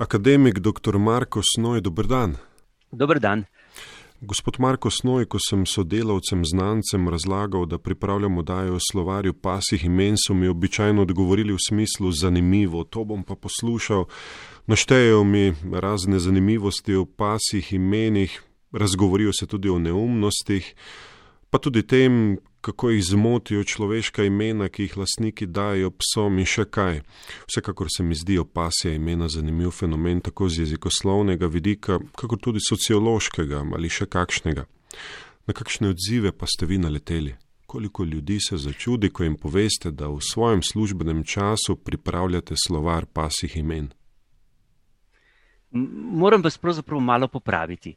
Akademik dr. Marko Snoj, dober dan. Dober dan. Gospod Marko Snoj, ko sem sodelavcem znancem razlagal, da pripravljamo dajo slovarju pasih imen, so mi običajno odgovorili v smislu zanimivo, to bom pa poslušal. Naštejejo mi razne zanimivosti o pasih imenih, razgovorijo se tudi o neumnostih, pa tudi tem, kako jih zmotijo človeška imena, ki jih lastniki dajo psom in še kaj. Vsekakor se mi zdijo pasje imena zanimiv fenomen tako z jezikoslovnega vidika, kako tudi sociološkega ali še kakšnega. Na kakšne odzive pa ste vi naleteli? Koliko ljudi se začudi, ko jim poveste, da v svojem službenem času pripravljate slovar pasih imen? Moram vas pravzaprav malo popraviti.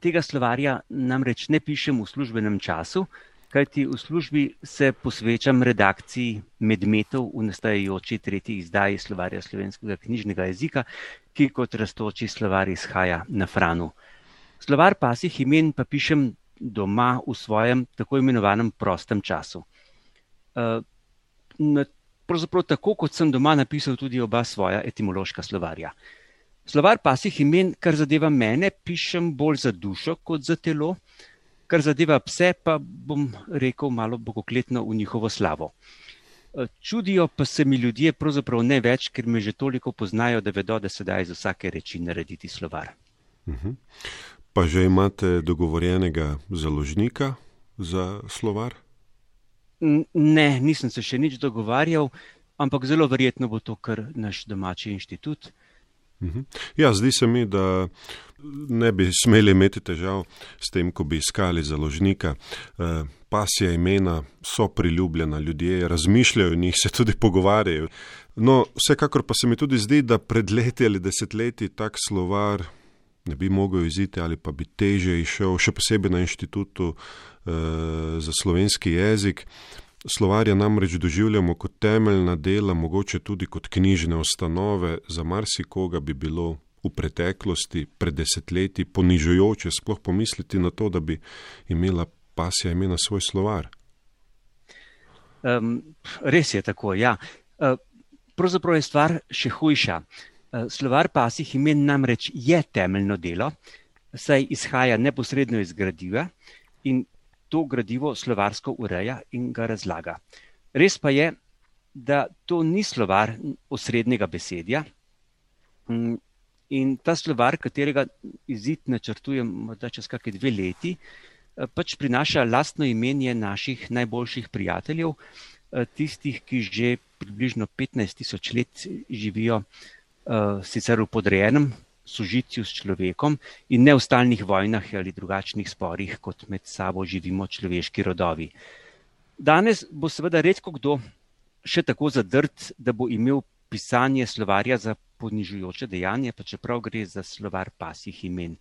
Tega slovarja namreč ne pišem v službenem času, kajti v službi se posvečam redakciji medmetov v nastajajoči tretji izdaji slovarja slovenskega knjižnega jezika, ki kot raztoči slovar izhaja na Franu. Slovar pasih imen pa pišem doma v svojem tako imenovanem prostem času. Eh, pravzaprav tako, kot sem doma napisal tudi oba svoja etimološka slovarja. Slovar pasih imen, kar zadeva mene, pišem bolj za dušo kot za telo, Kar zadeva pse, pa bom rekel malo bogokletno v njihovo slavo. Eh, čudijo pa se mi ljudje pravzaprav ne več, ker me že toliko poznajo, da vedo, da se da iz vsake reči narediti slovar. Uh mhm. -huh. Pa že imate dogovorjenega založnika za slovar? Ne, nisem se še nič dogovarjal, ampak zelo verjetno bo to kar naš domači inštitut. Uh, Mhm. Ja, zdi se mi, da ne bi smeli imeti težav s tem, ko bi iskali založnika. Eh, pasje imena so priljubljena, ljudje razmišljajo o njih, se tudi pogovarjajo. No, vsekakor pa se mi tudi zdi, da pred leti ali desetletji tak slovar ne bi mogel iziti ali pa bi teže išel, še posebej na inštitutu eh, za slovenski jezik. Slovarja namreč doživljamo kot temeljna dela, mogoče tudi kot knjižne ustanove, za marsikoga bi bilo v preteklosti, pred desetletji, ponižujoče sploh pomisliti na to, da bi imela pasja imena svoj slovar. Um, res je tako, ja. Uh, pravzaprav je stvar še hujša. Uh, slovar pasih imen namreč je temeljno delo, saj izhaja neposredno iz gradiva in to gradivo slovarsko ureja in ga razlaga. Res pa je, da to ni slovar osrednjega besedja mm, in ta slovar, katerega izid načrtujem morda čez kakšne dve leti, eh, pač prinaša lastno imenje naših najboljših prijateljev, eh, tistih, ki že približno 15 tisoč let živijo eh, sicer v podrejenem sožitju s človekom in ne v stalnih vojnah ali drugačnih sporih, kot med sabo živimo človeški rodovi. Danes bo seveda redko kdo še tako zadrt, da bo imel pisanje slovarja za ponižujoče dejanje, pa čeprav gre za slovar pasih imen.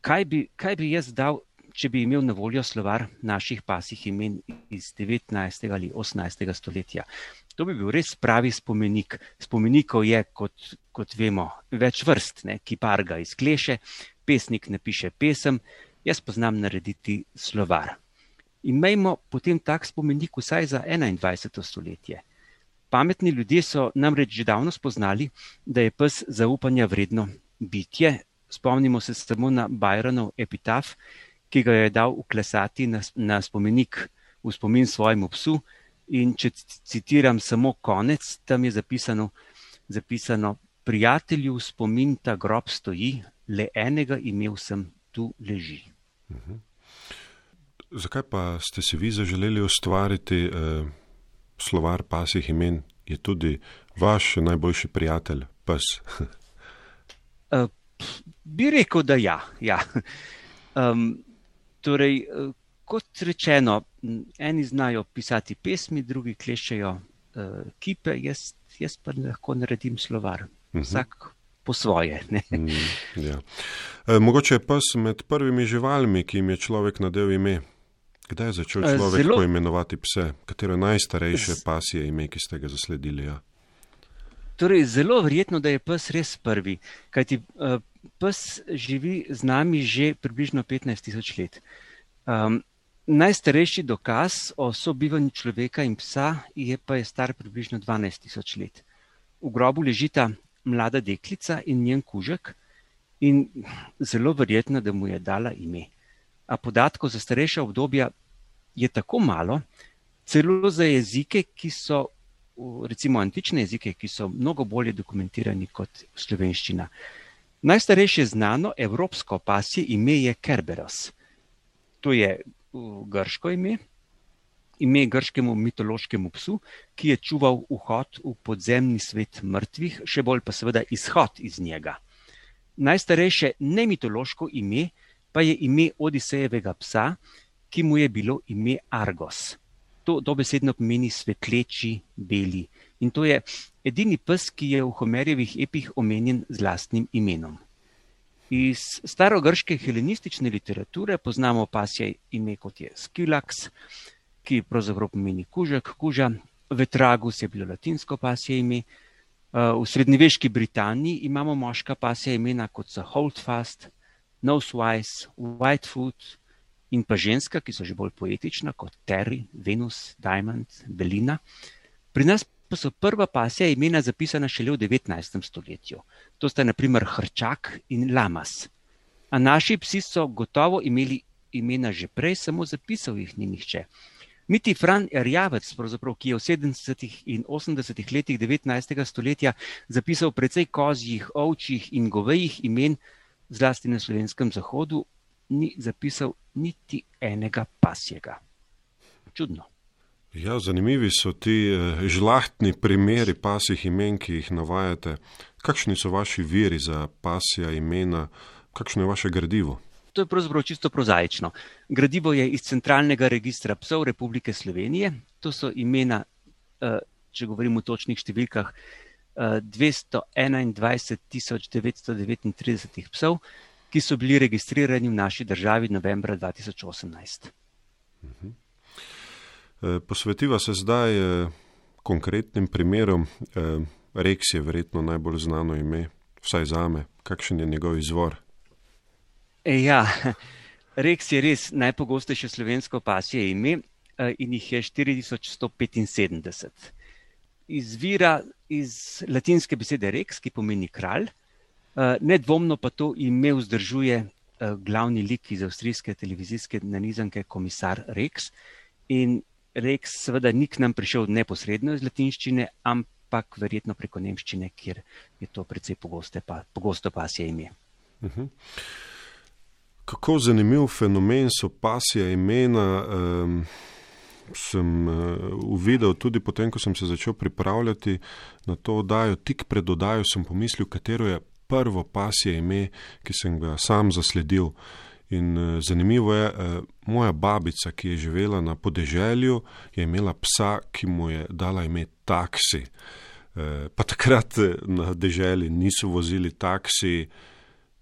Kaj bi, kaj bi jaz dal, če bi imel na voljo slovar naših pasih imen iz 19. ali 18. stoletja? To bi bil res pravi spomenik. Spomenikov je, kot, kot vemo, več vrst, ne? kiparga iz kleše, pesnik napiše pesem, jaz pa znam narediti slovar. Imejmo potem tak spomenik vsaj za 21. stoletje. Pametni ljudje so namreč že davno spoznali, da je pes zaupanja vredno bitje. Spomnimo se samo na Bajronov epitaf, ki ga je dal uklesati na, na spomenik v spomin svojemu psu, In če citiram samo konec, tam je zapisano, zapisano prijatelju spomin ta grob stoji, le enega imel sem, tu leži. Mhm. Zakaj pa ste si vi zaželeli ustvariti eh, slovar pasih imen? Je tudi vaš najboljši prijatelj, pes? uh, bi rekel, da ja. ja. Um, torej, uh, kot rečeno, eni znajo pisati pesmi, drugi klešejo uh, kipe, jaz, jaz pa lahko naredim slovar. Mhm. Vsak po svoje. mm, ja. e, mogoče je pes med prvimi živalmi, ki jim je človek nadel ime. Kdaj je začel e, človek Zelo... poimenovati pse? Katero je najstarejše pasje ime, ki ste ga zasledili? Ja? Torej, zelo verjetno, da je pes res prvi, kajti uh, pes živi z nami že približno 15 tisoč let. Um, Najstarejši dokaz o sobivanju človeka in psa je pa je star približno 12 tisoč let. V grobu ležita mlada deklica in njen kužek, in zelo verjetno, da mu je dala ime. A podatkov za starejša obdobja je tako malo, celo za jezike, ki so, recimo antične jezike, ki so mnogo bolje dokumentirani kot slovenščina. Najstarejše znano evropsko pasje ime je Kerberos. To je grško ime, ime grškemu mitološkemu psu, ki je čuval vhod v podzemni svet mrtvih, še bolj pa seveda izhod iz njega. Najstarejše nemitološko ime pa je ime Odisejevega psa, ki mu je bilo ime Argos. To dobesedno pomeni svetleči, beli. In to je edini pes, ki je v Homerjevih epih omenjen z lastnim imenom. Iz starogrške helenistične literature poznamo pasje ime kot je Skilax, ki pravzaprav pomeni kužek, kuža. Vetragus je bilo latinsko pasje ime. V srednjeveški Britaniji imamo moška pasja imena kot so Holdfast, Nosewise, Whitefoot in pa ženska, ki so že bolj poetična kot Terry, Venus, Diamond, Belina. Pri nas pa so prva pasja imena zapisana šele v 19. stoletju. To sta naprimer Hrčak in Lamas. A naši psi so gotovo imeli imena že prej, samo zapisal jih ni nihče. Miti Fran Erjavec, ki je v 70. in 80. letih 19. stoletja zapisal precej kozjih, ovčjih in govejih imen, zlasti na slovenskem zahodu, ni zapisal niti enega pasjega. Čudno. Ja, zanimivi so ti eh, žlahtni primeri pasjih imen, ki jih navajate. Kakšni so vaši viri za pasja imena, kakšno je vaše gradivo? To je pravzaprav čisto prozaično. Gradivo je iz centralnega registra psov Republike Slovenije. To so imena, eh, če govorimo o točnih številkah, 221.939 eh, psov, ki so bili registrirani v naši državi novembra 2018. Mhm. Eh, posvetiva se zdaj konkretnim primerom. Reks je verjetno najbolj znano ime, vsaj za me. Kakšen je njegov izvor? E, ja, Reks je res najpogostejše slovensko pasje ime e, in jih je 4175. Izvira iz latinske besede rex, ki pomeni kralj. E, nedvomno pa to ime vzdržuje glavni lik iz avstrijske televizijske nanizanke, komisar Rex. In Rex seveda ni k nam prišel neposredno iz latinščine, ampak verjetno preko nemščine, kjer je to precej pogosto pasje ime. Uh mhm. -huh. Kako zanimiv fenomen so pasje imena. Um, sem uh, uvidel tudi potem, ko sem se začel pripravljati na to oddajo. Tik pred oddajo sem pomislil, katero je prvo pasje ime, ki sem ga sam zasledil. In uh, zanimivo je, uh, moja babica, ki je živela na podeželju, je imela psa, ki mu je dala ime taksi. Uh, pa takrat na deželi niso vozili taksi.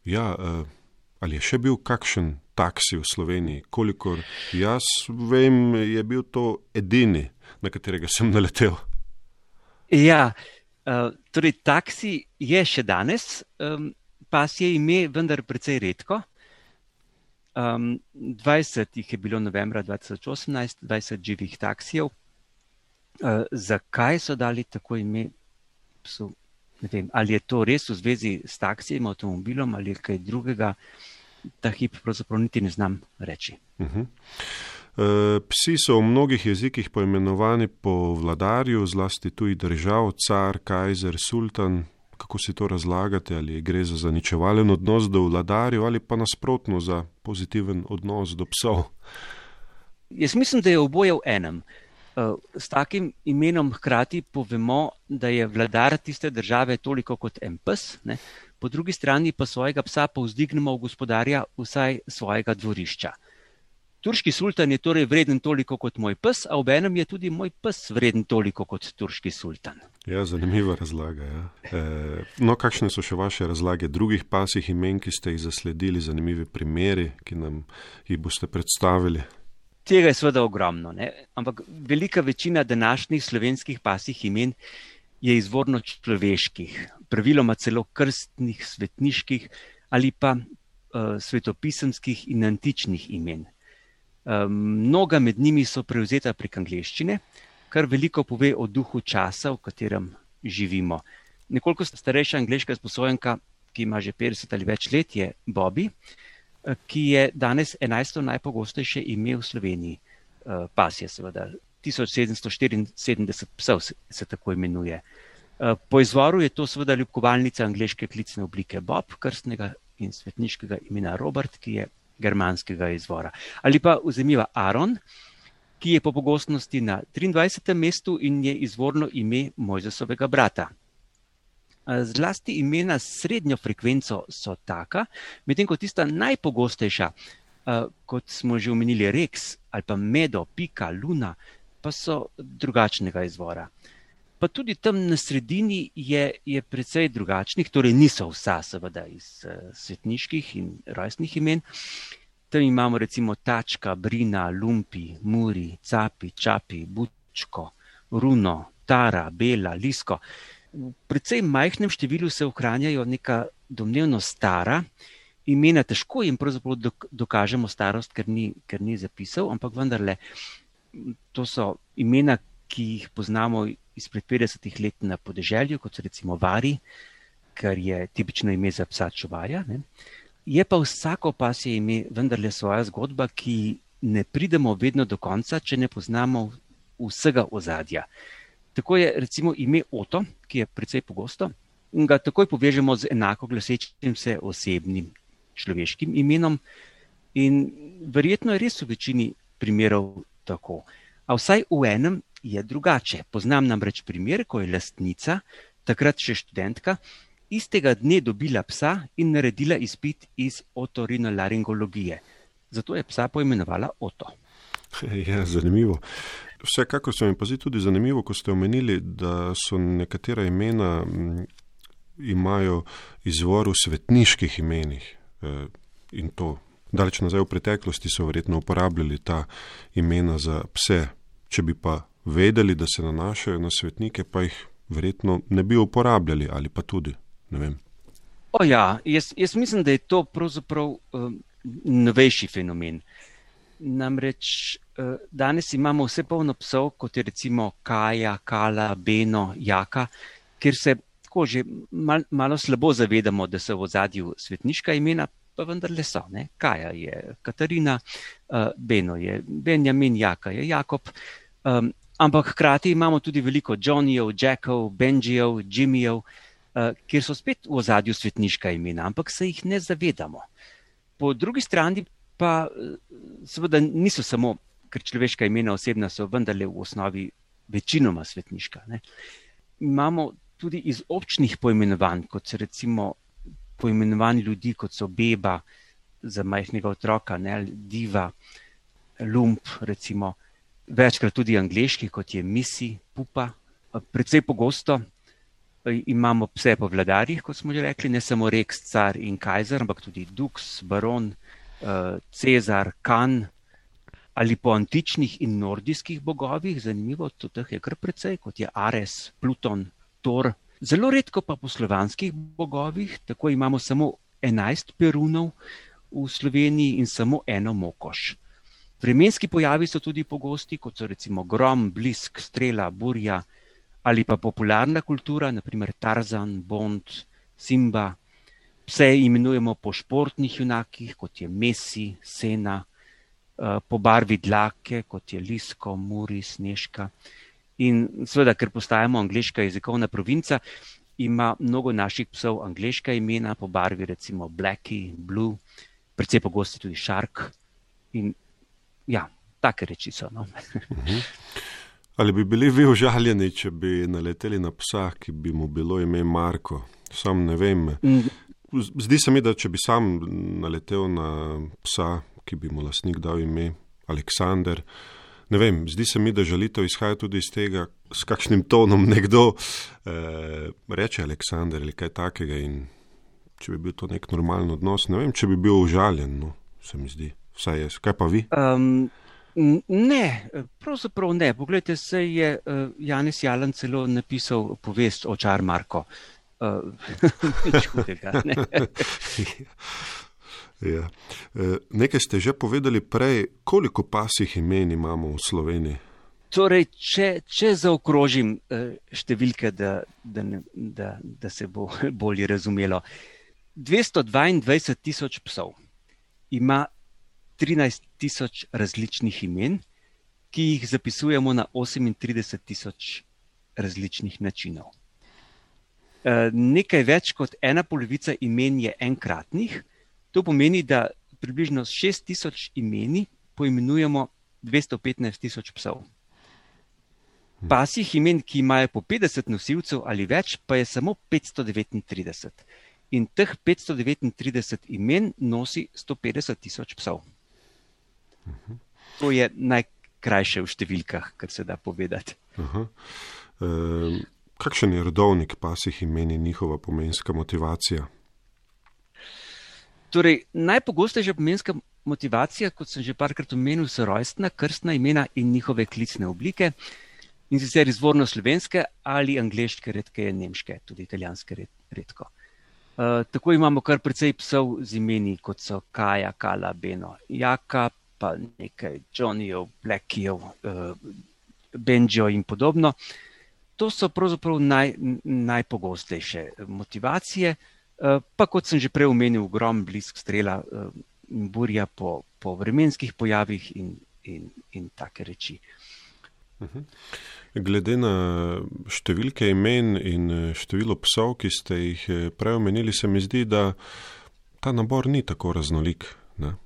Ja, uh, Ali je še bil kakšen taksi v Sloveniji? Kolikor jaz vem, je bil to edini, na katerega sem naletel. Ja, uh, torej taksi je še danes, pas je ime, vendar precej redko. Um, 20 jih je bilo novembra 2018, 20 živih taksijev. Uh, zakaj so dali tako ime? So, vem, ali je to res v zvezi s taksijem, avtomobilom ali kaj drugega? Uh, ta hip pravzaprav niti ne znam reči. Uh -huh. Psi so v mnogih jezikih poimenovani po vladarju, zlasti tujih držav, car, kajzer, sultan. Kako si to razlagate, ali gre za zaničevalen odnos do vladarjev ali pa nasprotno za pozitiven odnos do psov? Jaz mislim, da je oboje v enem. Eh, s takim imenom hkrati povemo, da je vladar tiste države toliko kot en pes, ne? Po drugi strani pa svojega psa povzdignemo v gospodarja vsaj svojega dvorišča. Turški sultan je torej vreden toliko kot moj pes, a obenem je tudi moj pes vreden toliko kot turški sultan. Ja, zanimiva razlaga. Ja. E, no, kakšne so še vaše razlage drugih pasih imen, ki ste jih zasledili, zanimivi primeri, ki nam jih boste predstavili? Tega je seveda ogromno, ne? ampak velika večina današnjih slovenskih pasih imen je izvorno človeških, praviloma celo krstnih, svetniških ali pa uh, svetopisemskih in antičnih imen. Um, mnoga med njimi so prevzeta prek angleščine, kar veliko pove o duhu časa, v katerem živimo. Nekoliko starejša angliška sposojenka, ki ima že 50 ali več let, je Bobby, eh, ki je danes 11. najpogostejše ime v Sloveniji. Eh, pas je seveda 1774 psov se tako imenuje. Eh, po izvoru je to seveda ljubkovalnica angliške klicne oblike Bob, krstnega in svetniškega imena Robert, ki je germanskega izvora. Ali pa vzemiva Aaron, ki je po pogostnosti na 23. mestu in je izvorno ime Mojzesovega brata. Zlasti imena s srednjo frekvenco so taka, medtem ko tista najpogostejša, kot smo že omenili, Rex ali pa Medo, Pika, Luna, pa so drugačnega izvora. Pa tudi tam na sredini je, je precej drugačnih, torej niso vsa, seveda, iz uh, svetniških in rojstnih imen. Tam imamo recimo Tačka, Brina, Lumpi, Muri, Capi, Čapi, Bučko, Runo, Tara, Bela, Lisko. V precej majhnem številu se ohranjajo neka domnevno stara imena, težko jim pravzaprav dokažemo starost, ker ni, ker ni zapisal, ampak vendarle to so imena, ki jih poznamo izpred 50 let na podeželju, kot so recimo Vari, kar je tipično ime za psa čuvaja. Ne. Je pa vsako pasje ime vendarle svoja zgodba, ki ne pridemo vedno do konca, če ne poznamo vsega ozadja. Tako je recimo ime Oto, ki je precej pogosto, in ga takoj povežemo z enako glasečim se osebnim človeškim imenom. In verjetno je res v večini primerov tako. A vsaj v enem je drugače. Poznam namreč primer, ko je lastnica, takrat še študentka, istega dne dobila psa in naredila izpit iz otorinolaringologije. Zato je psa poimenovala Oto. Ja, zanimivo. Vsekakor se mi pa zdi tudi zanimivo, ko ste omenili, da so nekatera imena imajo izvor v svetniških imenih. E, in to daleč nazaj v preteklosti so verjetno uporabljali ta imena za pse. Če bi pa vedeli, da se nanašajo na svetnike, pa jih verjetno ne bi uporabljali ali pa tudi. O ja, jaz, jaz mislim, da je to pravzaprav um, novejši fenomen. Namreč uh, danes imamo vse polno psov, kot je recimo Kaja, Kala, Beno, Jaka, kjer se tako že mal, malo slabo zavedamo, da so v zadju svetniška imena, pa vendarle so. Ne? Kaja je Katarina, uh, Beno je Benjamin, Jaka je Jakob. Um, ampak hkrati imamo tudi veliko Johnnyjev, Jackov, Benjijev, Jimmyjev, uh, kjer so spet v ozadju svetniška imena, ampak se jih ne zavedamo. Po drugi strani pa uh, seveda niso samo, ker človeška imena osebna so vendarle v osnovi večinoma svetniška. Ne? Imamo tudi iz občnih poimenovanj, kot se recimo poimenovani ljudi, kot so beba za majhnega otroka, ne, diva, lump, recimo, večkrat tudi angliški, kot je misi, pupa. Predvsej pogosto imamo pse po vladarjih, kot smo že rekli, ne samo Rex, car in kajzer, ampak tudi Dux, baron, Cezar, kan. Ali po antičnih in nordijskih bogovih, zanimivo, tudi teh je kar precej, kot je Ares, Pluton, Thor, Zelo redko pa po slovanskih bogovih, tako imamo samo 11 perunov v Sloveniji in samo eno mokoš. Vremenski pojavi so tudi pogosti, kot so recimo grom, blisk, strela, burja ali pa popularna kultura, naprimer Tarzan, Bond, Simba. Vse imenujemo po športnih junakih, kot je Messi, Sena, eh, po barvi dlake, kot je Lisko, Muri, Sneška. In seveda, ker postajamo angliška jezikovna provinca, ima mnogo naših psov angliška imena po barvi, recimo Blackie, Blue, predvsej pogosti tudi Shark. In ja, take reči so. No. Mhm. Ali bi bili vi užaljeni, če bi naleteli na psa, ki bi mu bilo ime Marko? Sam ne vem. Mm. Zdi se mi, da če bi sam naletel na psa, ki bi mu lasnik dal ime Aleksandr, ne vem, zdi se mi, da želite izhajati tudi iz tega, s kakšnim tonom nekdo eh, reče Aleksandr ali kaj takega. Če bi bil to nek normalen odnos, ne vem, če bi bil užaljen, no, se mi zdi. Vsaj jaz. Kaj pa vi? Um, ne, pravzaprav ne. Poglejte, se je uh, Janis Jalan celo napisal povest o Čar Marko. Uh, nič hudega. Ja. E, nekaj ste že povedali prej, koliko pasih imen imamo v Sloveniji? Torej, če, če zaokrožim številke, da, da, da, da se bo bolje razumelo. 222 tisoč psov ima 13 tisoč različnih imen, ki jih zapisujemo na 38 tisoč različnih načinov. Nekaj več kot ena polovica imen je enkratnih, to pomeni, da približno 6 tisoč imeni poimenujemo 215 tisoč psov. Pasjih imen, ki imajo po 50 nosilcev ali več, pa je samo 539. In teh 539 imen nosi 150 tisoč psov. To je najkrajše v številkah, kar se da povedati. E, kakšen je rodovnik pasjih imen in njihova pomenska motivacija? Torej, najpogostejša pomenska motivacija, kot sem že parkrat omenil, so rojstna, krstna imena in njihove klicne oblike in sicer izvorno slovenske ali angliške, redke nemške, tudi italijanske redko. Uh, tako imamo kar precej psov z imeni, kot so Kaja, Kala, Beno, Jaka, pa nekaj Johnnyjev, Blackijev, uh, Benjo in podobno. To so pravzaprav naj, najpogostejše motivacije, uh, pa kot sem že prej omenil, grom, blisk strela in uh, burja po, po vremenskih pojavih in, in, in take reči. Mhm. Glede na številke imen in eh, število psov, ki ste jih eh, prej omenili, se mi zdi, da ta nabor ni tako raznolik. Ne?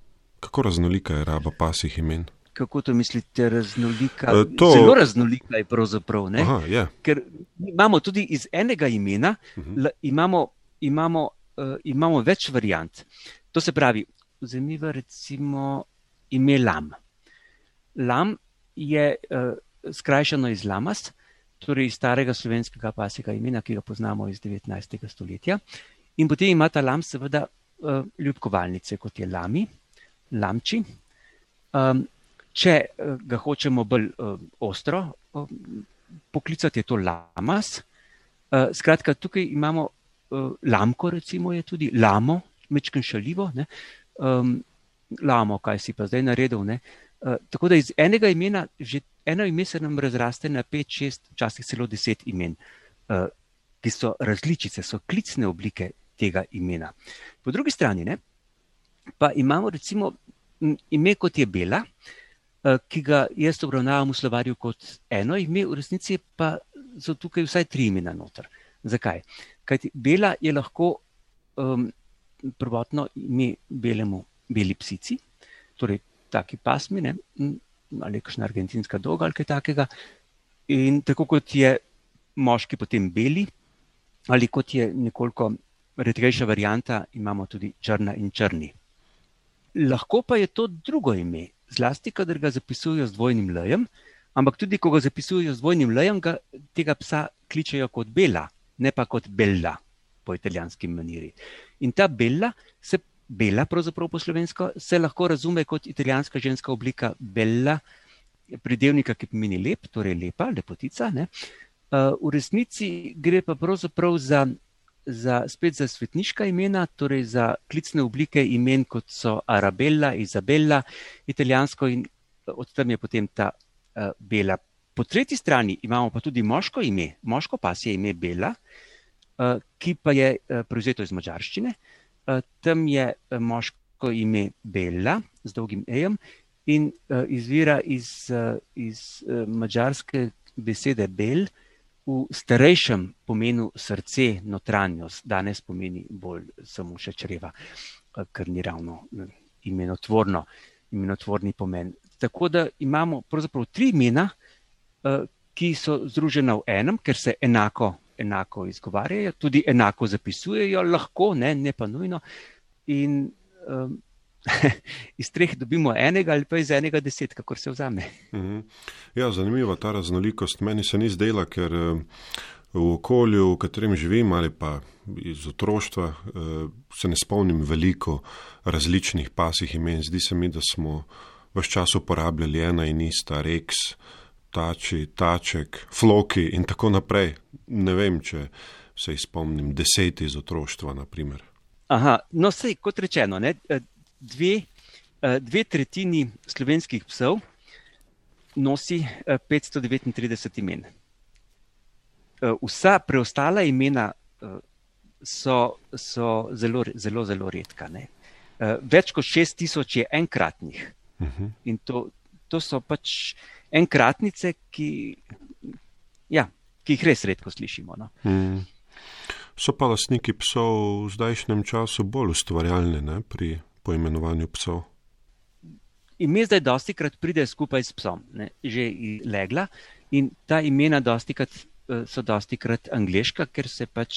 Kako raznolika je raba pasih imen? Kako to mislite, raznolika? Uh, to... Zelo raznolika je pravzaprav. Aha, yeah. Ker imamo tudi iz enega imena, uh mhm. -huh. imamo, imamo, uh, imamo več variant. To se pravi, vzemiva recimo ime Lam. Lam je. Uh, skrajšano iz Lamas, torej iz starega slovenskega pasjega imena, ki ga poznamo iz 19. stoletja. In potem ima ta lam seveda uh, ljubkovalnice, kot je lami, lamči. Um, če ga hočemo bolj uh, ostro uh, poklicati, je to lamas. Uh, skratka, tukaj imamo lamko, recimo je tudi lamo, mečken šalivo. Um, lamo, kaj si pa zdaj naredil. Uh, tako da iz enega imena že eno ime se nam razraste na pet, šest, včasih celo deset imen, uh, ki so različice, so klicne oblike tega imena. Po drugi strani ne, pa imamo recimo ime kot je Bela, uh, ki ga jaz obravnavam v slovarju kot eno ime, v resnici pa so tukaj vsaj tri imena noter. Zakaj? Kajti Bela je lahko um, prvotno ime belemu, beli psici, torej taki pasmi, ne, ali kakšna argentinska dolga ali kaj takega. In tako kot je moški potem beli, ali kot je nekoliko redkejša varijanta, imamo tudi črna in črni. Lahko pa je to drugo ime, zlasti, kadar ga zapisujejo z dvojnim lejem, ampak tudi, ko ga zapisujejo z dvojnim lejem, ga tega psa kličejo kot bela, ne pa kot bella po italijanski maniri. In ta bella se bela, pravzaprav po slovensko, se lahko razume kot italijanska ženska oblika bella, pridevnika, ki pomeni lep, torej lepa, lepotica. Ne? Uh, v resnici gre pa pravzaprav za, za spet za svetniška imena, torej za klicne oblike imen, kot so Arabella, Izabella, italijansko in od tam je potem ta uh, bela. Po tretji strani imamo pa tudi moško ime, moško pas je ime Bela, uh, ki pa je uh, prevzeto iz mačarščine. Eh, tam je eh, moško ime Bela z dolgim ejem in eh, izvira iz, iz mačarske besede Bel v starejšem pomenu srce, notranjost, danes pomeni bolj samo še čreva, kar ni ravno imenotvorno, imenotvorni pomen. Tako da imamo pravzaprav tri imena, ki so združena v enem, ker se enako enako izgovarjajo, tudi enako zapisujejo, lahko, ne, ne pa nujno. In um, iz treh dobimo enega ali pa iz enega deset, kako se vzame. Mhm. Ja, zanimiva ta raznolikost. Meni se ni zdela, ker um, v okolju, v katerem živim ali pa iz otroštva, uh, se ne spomnim veliko različnih pasih imen. Zdi se mi, da smo vse čas uporabljali ena in ista reks tači, taček, floki in tako naprej. Ne vem, če se izpomnim deset iz otroštva. Naprimer. Aha, no, sej, kot rečeno, ne, dve, dve tretjini slovenskih psov nosi 539 imen. Vsa preostala imena so, so zelo, zelo, zelo redka. Ne? Več kot 6000 je enkratnih. Uh mhm. -huh. In to, to so pač enkratnice, ki, ja, ki jih res redko slišimo. No? Mm. So pa lastniki psov v zdajšnjem času bolj ustvarjalni ne, pri poimenovanju psov. Ime zdaj dosti krat pride skupaj s psom, ne, že legla in ta imena dosti krat, eh, so dosti krat angliška, ker se pač,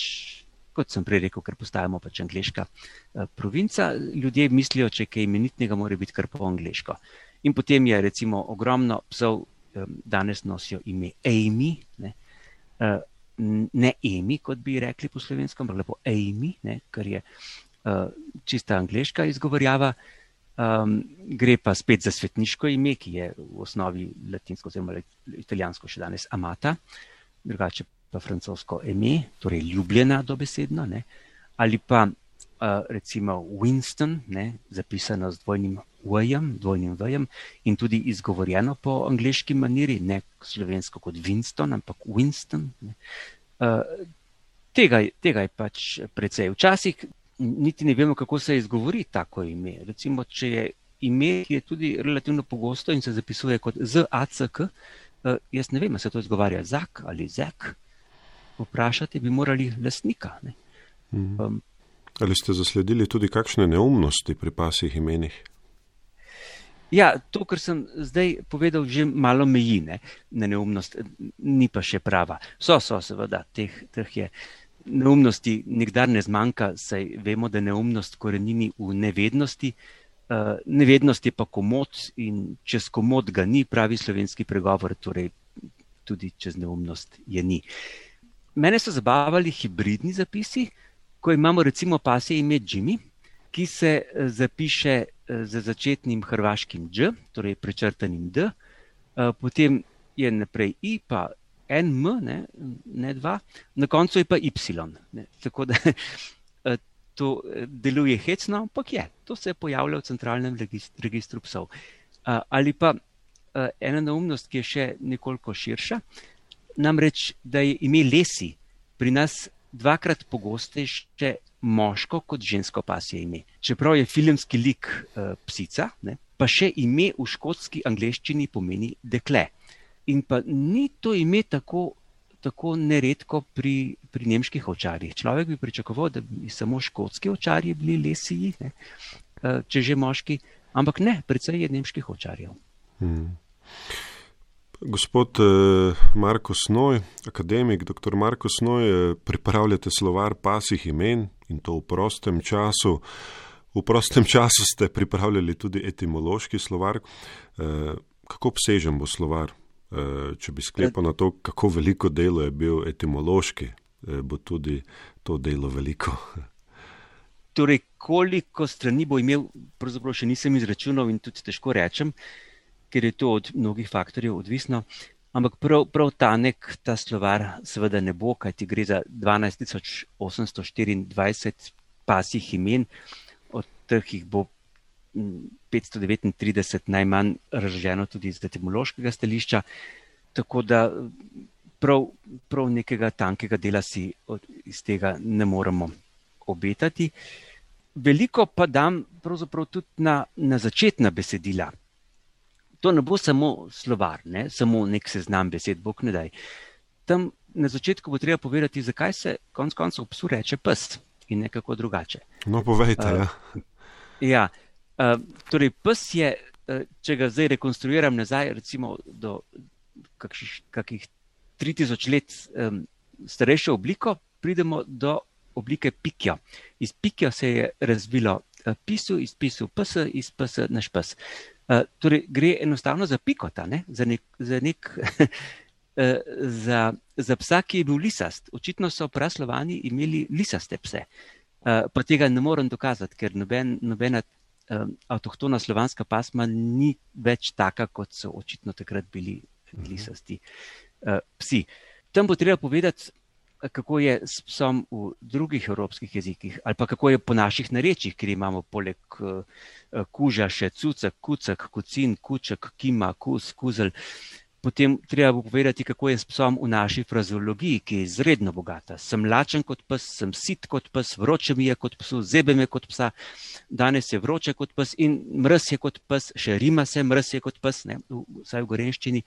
kot sem prej rekel, ker postajamo pač angliška eh, provinca, ljudje mislijo, če je kaj imenitnega, mora biti kar po angliško. In potem je recimo ogromno psov, eh, danes nosijo ime Amy, ne, ne Emi, kot bi rekli po slovenskem, ampak lepo Amy, ne, kar je uh, čista angliška izgovorjava. Um, gre pa spet za svetniško ime, ki je v osnovi latinsko, oziroma italijansko še danes amata, drugače pa francosko ime, torej ljubljena dobesedno, ne, ali pa recimo Winston, ne, zapisano z dvojnim V-jem, dvojnim V-jem in tudi izgovorjeno po angliški maniri, ne slovensko kot Winston, ampak Winston. Uh, tega, tega je pač precej. Včasih niti ne vemo, kako se izgovori tako ime. Recimo, če je ime, ki je tudi relativno pogosto in se zapisuje kot ZACK, uh, jaz ne vem, se to izgovarja Zak ali Zek. Vprašati bi morali lasnika. Mhm. Um, Ali ste zasledili tudi kakšne neumnosti pri pasih imenih? Ja, to, kar sem zdaj povedal, že malo meji ne, na neumnost, ni pa še prava. So, so, seveda, teh, teh je. Neumnosti nikdar ne zmanjka, saj vemo, da neumnost korenini v nevednosti. Uh, nevednost je pa komod in čez komod ga ni, pravi slovenski pregovor, torej tudi čez neumnost je ni. Mene so zabavali hibridni zapisi, ko imamo recimo pasje ime Jimmy, ki se eh, zapiše eh, z začetnim hrvaškim Dž, torej prečrtanim D, eh, potem je naprej I, pa NM, ne, ne dva, na koncu je pa Y. Ne. Tako da to deluje hecno, ampak je, to se pojavlja v centralnem registru psov. Ali pa ena neumnost, ki je še nekoliko širša, namreč, da je ime Lesi pri nas dvakrat pogostejše moško kot žensko pasje ime. Čeprav je filmski lik uh, psica, ne, pa še ime v škotski angleščini pomeni dekle. In pa ni to ime tako, tako neredko pri, pri nemških očarjih. Človek bi pričakoval, da bi samo škotski očarji bili lesiji, ne, uh, če že moški, ampak ne, predvsej je nemških očarjev. Hmm. Gospod eh, Marko Snoj, akademik, dr. Marko Snoj, eh, pripravljate slovar pasih imen in to v prostem času. V prostem času ste pripravljali tudi etimološki slovar. Eh, kako obsežen bo slovar? Če bi sklepal na to, kako veliko delo je bil etimološki, bo tudi to delo veliko. Torej, koliko strani bo imel, pravzaprav še nisem izračunal in tudi težko rečem ker je to od mnogih faktorjev odvisno. Ampak prav, prav ta nek, ta slovar, seveda ne bo, kajti gre za 12.824 pasjih imen, od teh jih bo 539 najmanj razloženo tudi iz etimološkega stališča. Tako da prav, prav nekega tankega dela si od, iz tega ne moremo obetati. Veliko pa dam pravzaprav tudi na, na začetna besedila to ne bo samo slovar, ne? samo nek seznam besed, bog ne daj. Tam na začetku bo treba povedati, zakaj se konec koncev psu reče pes in nekako drugače. No, povejte. Uh, ja. ja uh, torej, pes je, uh, če ga zdaj rekonstruiram nazaj, recimo do kakšnih, kakih 3000 let um, starejšo obliko, pridemo do oblike pikja. Iz pikja se je razvilo pisu, iz pisu pes, iz pes naš pes. Uh, torej, gre enostavno za pikota, ne? za, nek, za, nek, uh, za, za psa, ki je bil lisast. Očitno so praslovani imeli lisaste pse. Uh, pa tega ne morem dokazati, ker noben, nobena uh, avtohtona slovanska pasma ni več taka, kot so očitno takrat bili mhm. lisasti uh, psi. Tam bo treba povedati, kako je s psom v drugih evropskih jezikih, ali pa kako je po naših narečjih, kjer imamo poleg uh, kuža še cucek, kucek, kucin, kuček, kima, kus, kuzel. Potem treba bo povedati, kako je s psom v naši frazeologiji, ki je izredno bogata. Sem lačen kot pes, sem sit kot pes, vroče mi je kot psu, zebe me kot psa, danes je vroče kot pes in mrz je kot pes, še rima se, mrz je kot pes, ne, vsaj v gorenščini.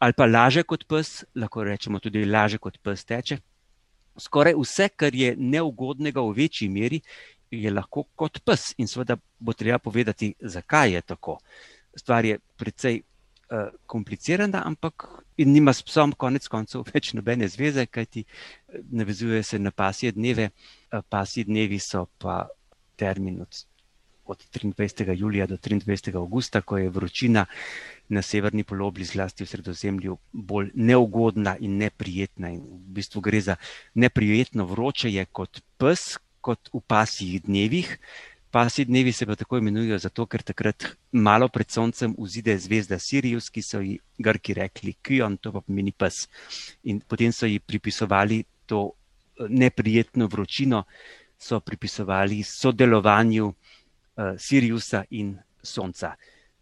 Ali pa laže kot pes, lahko rečemo tudi laže kot pes teče. Skoraj vse, kar je neugodnega v večji meri, je lahko kot pes in seveda bo treba povedati, zakaj je tako. Stvar je precej uh, komplicirana, ampak nima s psom konec koncev več nobene zveze, kajti eh, navezuje se na pasje dneve. Uh, pasji dnevi so pa termin od, od 23. julija do 23. augusta, ko je vročina na severni polobli, zlasti v sredozemlju, bolj neugodna in neprijetna. In v bistvu gre za neprijetno vroče je kot pes, kot v pasjih dnevih. Pasi dnevi se pa tako imenujejo zato, ker takrat malo pred soncem vzide zvezda Sirius, ki so ji Grki rekli Kion, to pa pomeni pes. In potem so ji pripisovali to eh, neprijetno vročino, so pripisovali sodelovanju uh, Siriusa in sonca.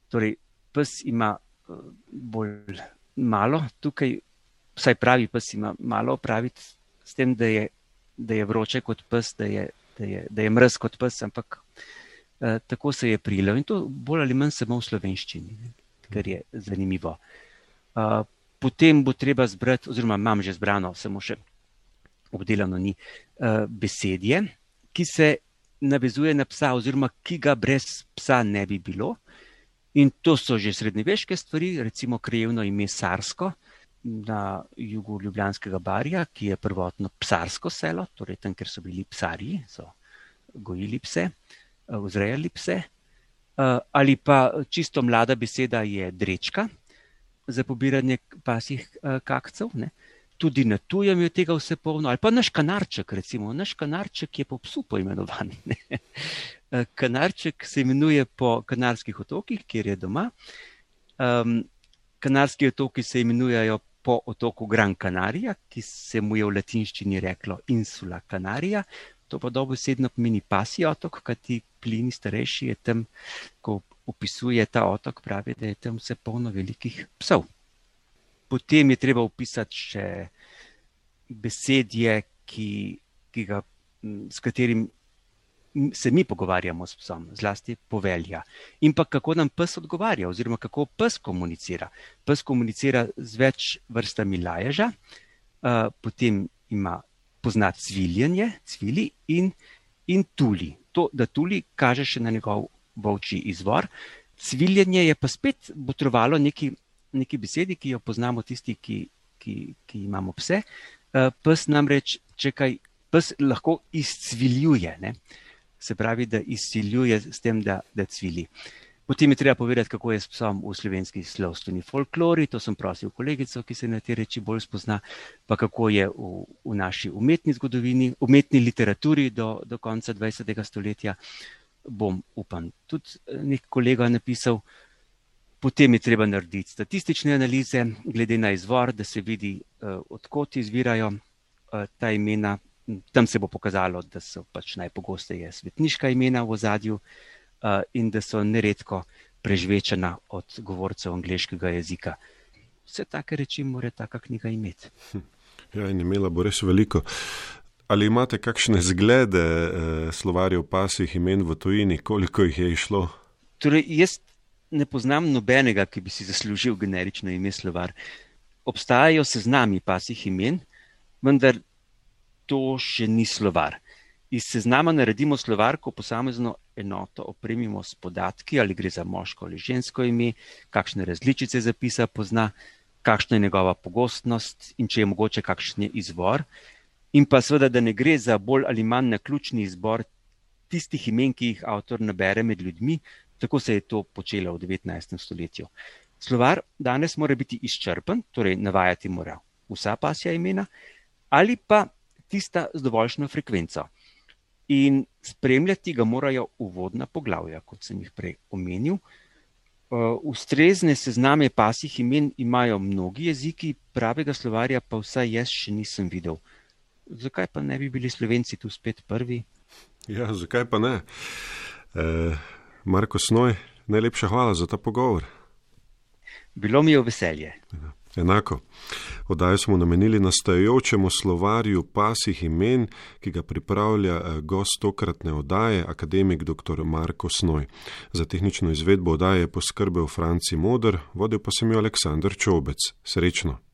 Torej, pes ima uh, bolj malo tukaj, vsaj pravi pes ima malo opraviti s tem, da je, da je vroče kot pes, da je, da je, da je mrz kot pes, ampak Eh, tako se je prijelo in to bolj ali manj samo v slovenščini, kar je zanimivo. Uh, potem bo treba zbrati, oziroma imam že zbrano, samo še obdelano ni, uh, besedje, ki se navezuje na psa, oziroma ki ga brez psa ne bi bilo. In to so že srednjeveške stvari, recimo krajevno ime Sarsko na jugu Ljubljanskega barja, ki je prvotno psarsko selo, torej tam, kjer so bili psarji, so gojili pse. Vzrejali pse, eh, ali pa čisto mlada beseda je drečka za pobiranje pasih eh, kakcev. Ne. Tudi na tujem je tega vse polno, ali pa naš kanarček, recimo, naš kanarček je po psu poimenovan. Ne. Kanarček se imenuje po Kanarskih otokih, kjer je doma. Um, kanarski otoki se imenujejo po otoku Gran Canaria, ki se mu je v latinščini reklo Insula Canaria, to pa dobesedno pomeni pasji otok, kajti plini starejši je tam, ko opisuje ta otok, pravi, da je tam vse polno velikih psov. Potem je treba upisati še besedje, ki, ki ga, s katerim se mi pogovarjamo s psom, zlasti povelja. In pa kako nam pes odgovarja, oziroma kako pes komunicira. Pes komunicira z več vrstami laježa, uh, potem ima poznati cviljenje, cvili in, in tuli to, da tuli kaže še na njegov volčji izvor. Cviljenje je pa spet botrovalo neki, neki besedi, ki jo poznamo tisti, ki, ki, ki imamo pse. Eh, pes namreč, če kaj, pes lahko izcviljuje, ne? se pravi, da izciljuje s tem, da, da cvili. Potem je treba povedati, kako je s psom v slovenski slovstveni folklori. To sem prosil kolegico, ki se na te reči bolj spozna, pa kako je v, v naši umetni zgodovini, umetni literaturi do, do konca 20. stoletja. Bom, upam, tudi eh, nek kolega napisal. Potem je treba narediti statistične analize, glede na izvor, da se vidi, uh, odkot izvirajo uh, ta imena. Tam se bo pokazalo, da so pač najpogosteje svetniška imena v ozadju. Uh, in da so neredko prežvečena od govorcev angliškega jezika. Vse take reči mora taka knjiga imeti. Hm. Ja, in imela bo res veliko. Ali imate kakšne zglede eh, slovarjev pasih imen v tujini, koliko jih je išlo? Torej, jaz ne poznam nobenega, ki bi si zaslužil generično ime slovar. Obstajajo seznami pasih imen, vendar to še ni slovar. Iz seznama naredimo slovarko, posamezno enoto opremimo s podatki, ali gre za moško ali žensko ime, kakšne različice zapisa pozna, kakšna je njegova pogostnost in če je mogoče kakšen je izvor. In pa seveda, da ne gre za bolj ali manj naključni izbor tistih imen, ki jih avtor nabere med ljudmi, tako se je to počelo v 19. stoletju. Slovar danes mora biti izčrpen, torej navajati mora vsa pasja imena ali pa tista z dovoljšno frekvenco in spremljati ga morajo uvodna poglavja, kot sem jih prej omenil. Uh, ustrezne sezname pasih imen imajo mnogi jeziki, pravega slovarja pa vsaj jaz še nisem videl. zakaj pa ne bi bili Slovenci tu spet prvi? Ja, zakaj pa ne? E, Marko Snoj, najlepša hvala za ta pogovor. Bilo mi je veselje. Enako. Oddajo smo namenili nastajajočemu slovarju pasih imen, ki ga pripravlja eh, gost tokratne oddaje, akademik dr. Marko Snoj. Za tehnično izvedbo oddaje je poskrbel Franci Modr, vodil pa sem jo Aleksandr Čobec. Srečno!